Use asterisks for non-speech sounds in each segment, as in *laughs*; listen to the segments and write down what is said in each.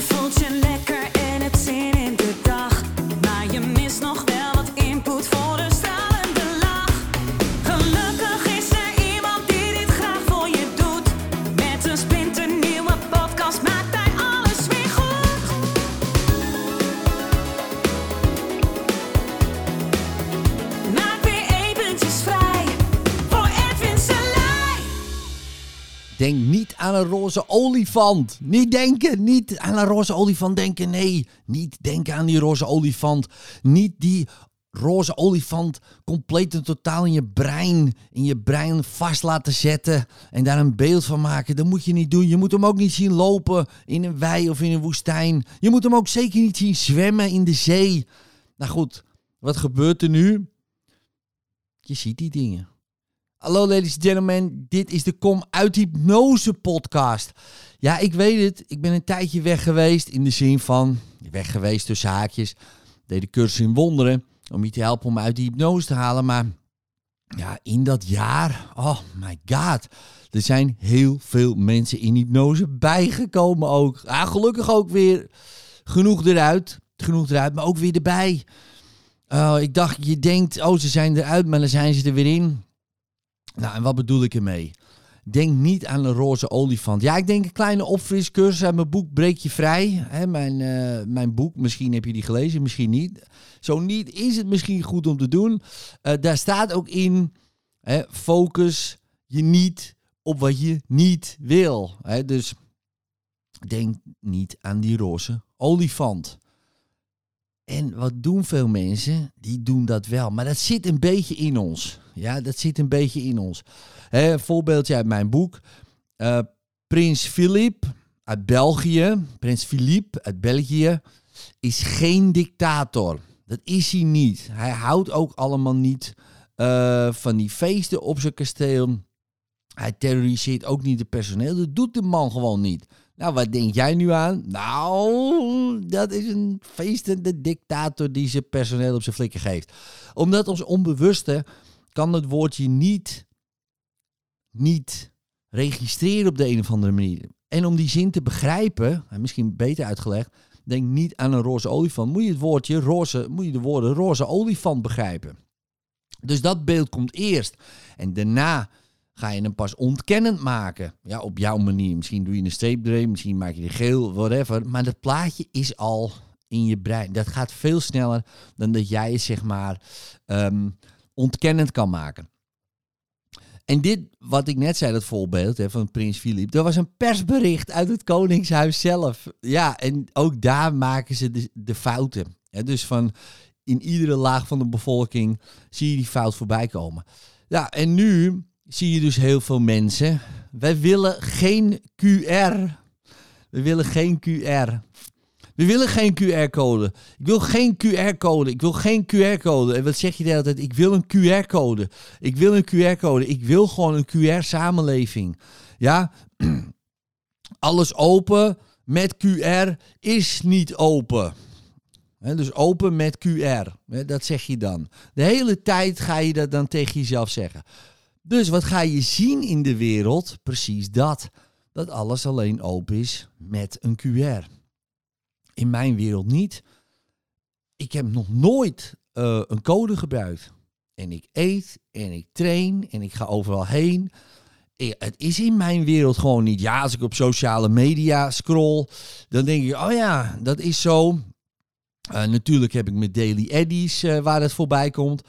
Je Denk niet aan een roze olifant. Niet denken, niet aan een roze olifant denken. Nee, niet denken aan die roze olifant. Niet die roze olifant compleet en totaal in je brein, in je brein vast laten zetten en daar een beeld van maken. Dat moet je niet doen. Je moet hem ook niet zien lopen in een wei of in een woestijn. Je moet hem ook zeker niet zien zwemmen in de zee. Nou goed, wat gebeurt er nu? Je ziet die dingen. Hallo ladies and gentlemen, dit is de Kom uit Hypnose podcast. Ja, ik weet het, ik ben een tijdje weg geweest in de zin van, weg geweest tussen haakjes, deed de cursus in wonderen om je te helpen om uit die hypnose te halen. Maar ja, in dat jaar, oh my god, er zijn heel veel mensen in hypnose bijgekomen ook. Ah, gelukkig ook weer genoeg eruit, genoeg eruit, maar ook weer erbij. Oh, ik dacht, je denkt, oh ze zijn eruit, maar dan zijn ze er weer in. Nou, en wat bedoel ik ermee? Denk niet aan een roze olifant. Ja, ik denk een kleine opfriscursus uit mijn boek Breek je Vrij. Hè, mijn, eh, mijn boek, misschien heb je die gelezen, misschien niet. Zo niet, is het misschien goed om te doen. Eh, daar staat ook in, hè, focus je niet op wat je niet wil. Hè, dus denk niet aan die roze olifant. En wat doen veel mensen? Die doen dat wel. Maar dat zit een beetje in ons. Ja, dat zit een beetje in ons. Een voorbeeldje uit mijn boek. Eh, Prins Philip uit België. Prins Philippe uit België. Is geen dictator. Dat is hij niet. Hij houdt ook allemaal niet eh, van die feesten op zijn kasteel. Hij terroriseert ook niet het personeel. Dat doet de man gewoon niet. Nou, wat denk jij nu aan? Nou, dat is een feestende dictator die zijn personeel op zijn flikken geeft. Omdat ons onbewuste kan het woordje niet, niet registreren op de een of andere manier. En om die zin te begrijpen, en misschien beter uitgelegd, denk niet aan een roze olifant. Moet je het woordje roze, moet je de woorden roze olifant begrijpen. Dus dat beeld komt eerst. En daarna ga je hem pas ontkennend maken. Ja, op jouw manier. Misschien doe je een streep erin, misschien maak je die geel, whatever. Maar dat plaatje is al in je brein. Dat gaat veel sneller dan dat jij het, zeg maar, ehm, ontkennend kan maken. En dit, wat ik net zei, dat voorbeeld hè, van prins Filip, dat was een persbericht uit het Koningshuis zelf. Ja, en ook daar maken ze de, fouten. Ja, dus van in iedere laag van de bevolking zie je die fout voorbij komen. Ja, en nu zie je dus heel veel mensen. Wij willen geen QR. We willen geen QR. We willen geen QR-code. Ik wil geen QR-code. Ik wil geen QR-code. En wat zeg je de hele? Ik wil een QR-code. Ik wil een QR-code. Ik wil gewoon een QR-samenleving. Ja, *clears throat* alles open met QR is niet open. Dus open met QR. Dat zeg je dan. De hele tijd ga je dat dan tegen jezelf zeggen. Dus wat ga je zien in de wereld? Precies dat. Dat alles alleen open is met een QR. In mijn wereld niet. Ik heb nog nooit eh, een code gebruikt. En ik eet en ik train en ik ga overal heen. Het is in mijn wereld gewoon niet. Ja, als ik op sociale media scroll, dan denk ik, oh ja, dat is zo. Eh, natuurlijk heb ik mijn daily eddies eh, waar het voorbij komt.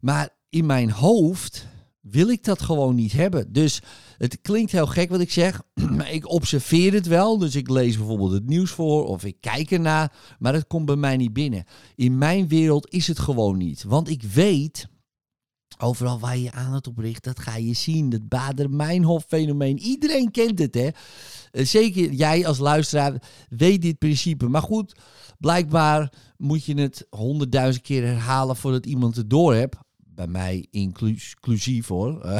Maar in mijn hoofd wil ik dat gewoon niet hebben. Dus het klinkt heel gek wat ik zeg, *clears throat* maar ik observeer het wel. Dus ik lees bijvoorbeeld het nieuws voor of ik kijk ernaar, maar het komt bij mij niet binnen. In mijn wereld is het gewoon niet. Want ik weet, overal waar je aan het op richt, dat ga je zien. Het Bader-Meinhof-fenomeen. Iedereen kent het, hè? Eh, Zeker jij als luisteraar weet dit principe. Maar goed, blijkbaar moet je het honderdduizend keer herhalen voordat iemand het door hebt bij mij inclus- inclusief hoor. *laughs*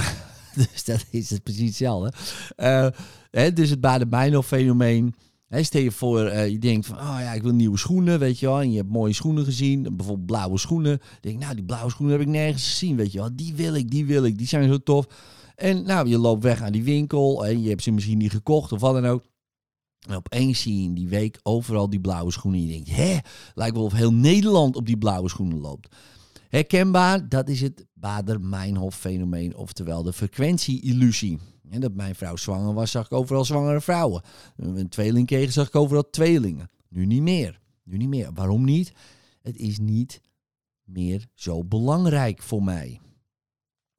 Eh, dus dat is het precies hetzelfde. Eh, hè, dus het Baden-Meinhof fenomeen. Hè, stel je voor, eh, je denkt van, oh ja, ik wil nieuwe schoenen, weet je wel. En je hebt mooie schoenen gezien, bijvoorbeeld blauwe schoenen. Denk nou, die blauwe schoenen heb ik nergens gezien, weet je wel. Die wil ik, die wil ik, die zijn zo tof. En nou, je loopt weg aan die winkel en je hebt ze misschien niet gekocht of wat dan ook. En opeens zie je in die week overal die blauwe schoenen. En je denkt, hè, lijkt wel of heel Nederland op die blauwe schoenen loopt. Herkenbaar, dat is het Bader-Meinhof-fenomeen, oftewel de frequentie-illusie. En dat mijn vrouw zwanger was, zag ik overal zwangere vrouwen. Een tweeling kreeg, zag ik overal tweelingen. Nu niet meer. Nu niet meer. Waarom niet? Het is niet meer zo belangrijk voor mij.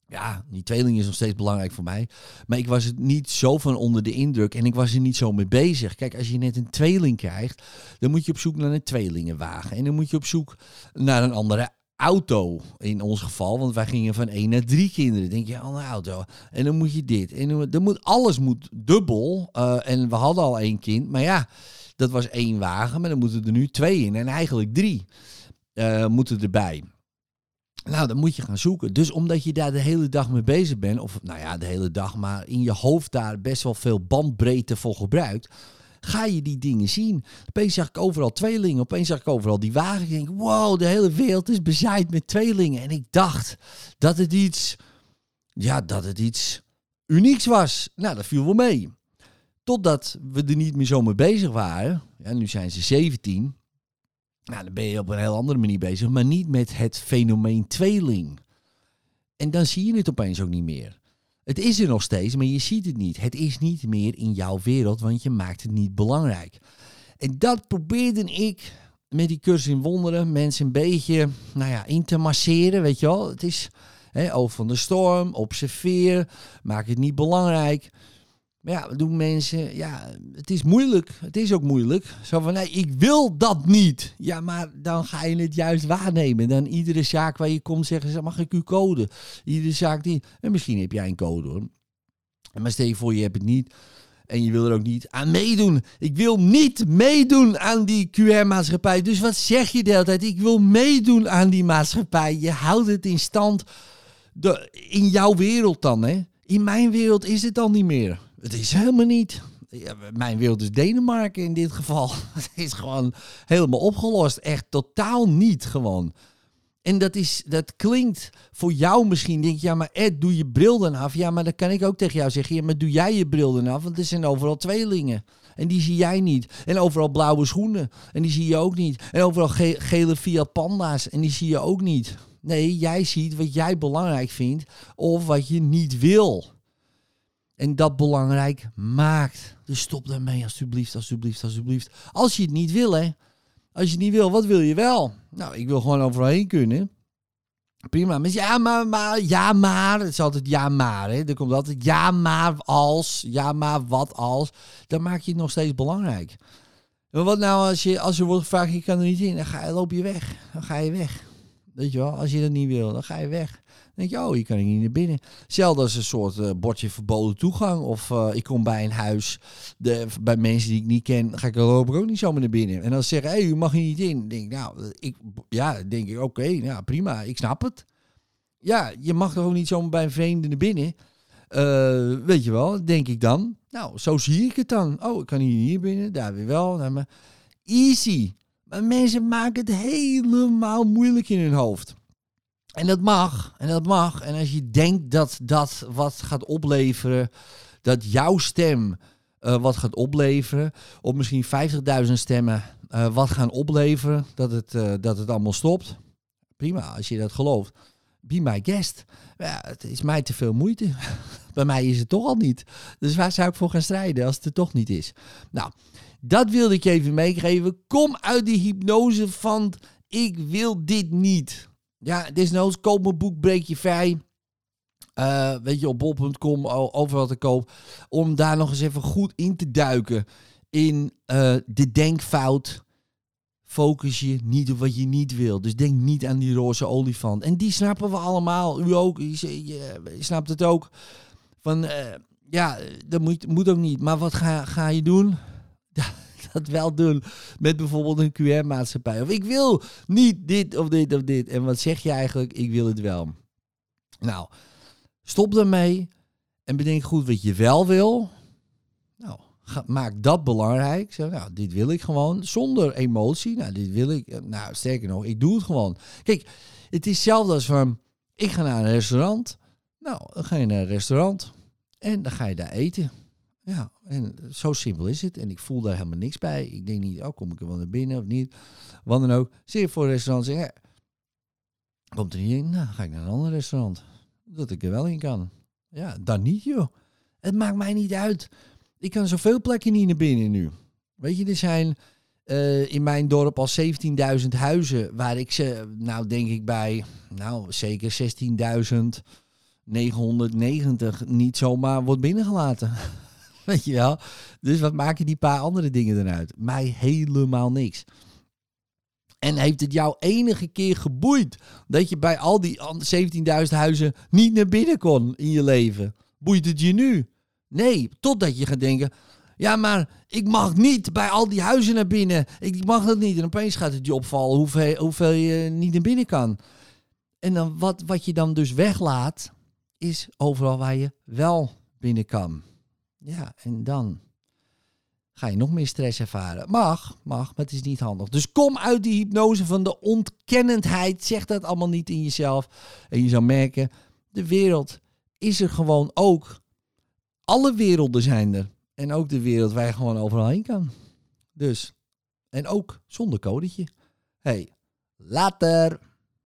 Ja, die tweeling is nog steeds belangrijk voor mij. Maar ik was het niet zo van onder de indruk en ik was er niet zo mee bezig. Kijk, als je net een tweeling krijgt, dan moet je op zoek naar een tweelingenwagen. En dan moet je op zoek naar een andere auto in ons geval. Want wij gingen van één naar drie kinderen. Denk je, al een auto. En dan moet je dit. En dan moet, alles moet dubbel. Uh, en we hadden al één kind. Maar ja, dat was één wagen. Maar dan moeten er nu twee in. En eigenlijk drie uh, moeten erbij. Nou, dan moet je gaan zoeken. Dus omdat je daar de hele dag mee bezig bent, of nou ja, de hele dag, maar in je hoofd daar best wel veel bandbreedte voor gebruikt, ga je die dingen zien. Opeens zag ik overal tweelingen, opeens zag ik overal die wagen. Ik denk, wow, de hele wereld is bezaaid met tweelingen. En ik dacht dat het iets, ja, dat het iets unieks was. Nou, dat viel wel mee. Totdat we er niet meer zo mee bezig waren. Ja, nu zijn ze 17. Nou, dan ben je op een heel andere manier bezig, maar niet met het fenomeen tweeling. En dan zie je het opeens ook niet meer. Het is er nog steeds, maar je ziet het niet. Het is niet meer in jouw wereld, want je maakt het niet belangrijk. En dat probeerde ik met die cursus in wonderen mensen een beetje nou ja, in te masseren, weet je wel. Het is hè, over van de storm, observeer, maak het niet belangrijk. Maar ja, doen mensen, ja, het is moeilijk. Het is ook moeilijk. Zo van, nee, ik wil dat niet. Ja, maar dan ga je het juist waarnemen. Dan iedere zaak waar je komt zeggen ze, mag ik u code? Iedere zaak die, en misschien heb jij een code hoor. Maar stel je voor, je hebt het niet. En je wil er ook niet aan meedoen. Ik wil niet meedoen aan die QR-maatschappij. Dus wat zeg je de hele tijd? Ik wil meedoen aan die maatschappij. Je houdt het in stand de, in jouw wereld dan, hè? In mijn wereld is het dan niet meer. Het is helemaal niet. Ja, mijn wereld is Denemarken in dit geval. *laughs* Het is gewoon helemaal opgelost. Echt totaal niet gewoon. En dat, is, dat klinkt voor jou misschien. Denk je, ja, maar Ed, doe je bril dan af. Ja, maar dan kan ik ook tegen jou zeggen. Maar doe jij je bril dan af? Want er zijn overal tweelingen. En die zie jij niet. En overal blauwe schoenen. En die zie je ook niet. En overal ge gele Fiat Panda's. En die zie je ook niet. Nee, jij ziet wat jij belangrijk vindt. Of wat je niet wil en dat belangrijk maakt. Dus stop daarmee, alsjeblieft, alsjeblieft, alsjeblieft. Als je het niet wil, hè. Als je het niet wil, wat wil je wel? Nou, ik wil gewoon overal heen kunnen. Prima. Maar ja, maar, maar, ja, maar. Het is altijd ja, maar. Hè. Er komt altijd ja, maar als. Ja, maar wat als. Dan maak je het nog steeds belangrijk. Maar wat nou als je, als je wordt gevraagd, je kan er niet in. Dan ga, loop je weg. Dan ga je weg. Weet je wel, als je dat niet wil, dan ga je weg denk je, oh, hier kan ik niet naar binnen. Hetzelfde als een soort uh, bordje verboden toegang. Of uh, ik kom bij een huis, de, bij mensen die ik niet ken, ga ik er ook niet zomaar naar binnen. En dan zeggen, hé, hey, u mag hier niet in. denk ik, nou, ik, ja, denk ik, oké, ja, prima, ik snap het. Ja, je mag er ook niet zomaar bij een vreemde naar binnen. Uh, weet je wel, denk ik dan. Nou, zo zie ik het dan. Oh, ik kan hier, hier binnen, daar weer wel. Nou, maar easy. Maar mensen maken het helemaal moeilijk in hun hoofd. En dat mag, en dat mag. En als je denkt dat dat wat gaat opleveren, dat jouw stem uh, wat gaat opleveren, of misschien 50.000 stemmen uh, wat gaan opleveren, dat het, uh, dat het allemaal stopt. Prima, als je dat gelooft. Be my guest. Ja, het is mij te veel moeite. *laughs* Bij mij is het toch al niet. Dus waar zou ik voor gaan strijden als het er toch niet is? Nou, dat wilde ik je even meegeven. Kom uit die hypnose van ik wil dit niet. Ja, desnoods koop mijn boek Breek je vrij. Uh, weet je, op bol.com, overal te koop. Om daar nog eens even goed in te duiken. In uh, de denkfout. Focus je niet op wat je niet wil. Dus denk niet aan die roze olifant. En die snappen we allemaal. U ook. Je, je, snapt het ook. Van, uh, ja, dat moet, moet ook niet. Maar wat ga, ga je doen? *laughs* dat wel doen met bijvoorbeeld een QR-maatschappij. Of ik wil niet dit of dit of dit. En wat zeg je eigenlijk? Ik wil het wel. Nou, stop ermee en bedenk goed wat je wel wil. Nou, maak dat belangrijk. Zeg, nou, dit wil ik gewoon zonder emotie. Nou, dit wil ik. Nou, sterker nog, ik doe het gewoon. Kijk, het is hetzelfde als van, ik ga naar een restaurant. Nou, dan ga je naar een restaurant en dan ga je daar eten. Ja, en zo simpel is het. En ik voel daar helemaal niks bij. Ik denk niet, oh, kom ik er wel naar binnen of niet. Wat dan ook. Zeer voor restaurant ja, komt er niet in? Nou, ga ik naar een ander restaurant. Dat ik er wel in kan. Ja, dan niet joh. Het maakt mij niet uit. Ik kan zoveel plekken niet naar binnen nu. Weet je, er zijn eh, in mijn dorp al 17.000 huizen waar ik ze, nou denk ik bij, nou zeker 16.990 niet zomaar wordt binnengelaten. *laughs* *laughs* Weet je wel? Dus wat maken die paar andere dingen eruit? Mij helemaal niks. En heeft het jou enige keer geboeid dat je bij al die 17.000 huizen niet naar binnen kon in je leven? Boeit het je nu? Nee, totdat je gaat denken, ja, maar ik mag niet bij al die huizen naar binnen. Ik mag dat niet. En opeens gaat het je opvallen hoeveel, hoeveel je niet naar binnen kan. En dan wat, wat je dan dus weglaat, is overal waar je wel binnen kan. Ja, en dan ga je nog meer stress ervaren. Mag, mag, maar het is niet handig. Dus kom uit die hypnose van de ontkennendheid. Zeg dat allemaal niet in jezelf. En je zal merken, de wereld is er gewoon ook. Alle werelden zijn er. En ook de wereld waar je gewoon overal heen kan. Dus, en ook zonder codetje. Hey, later!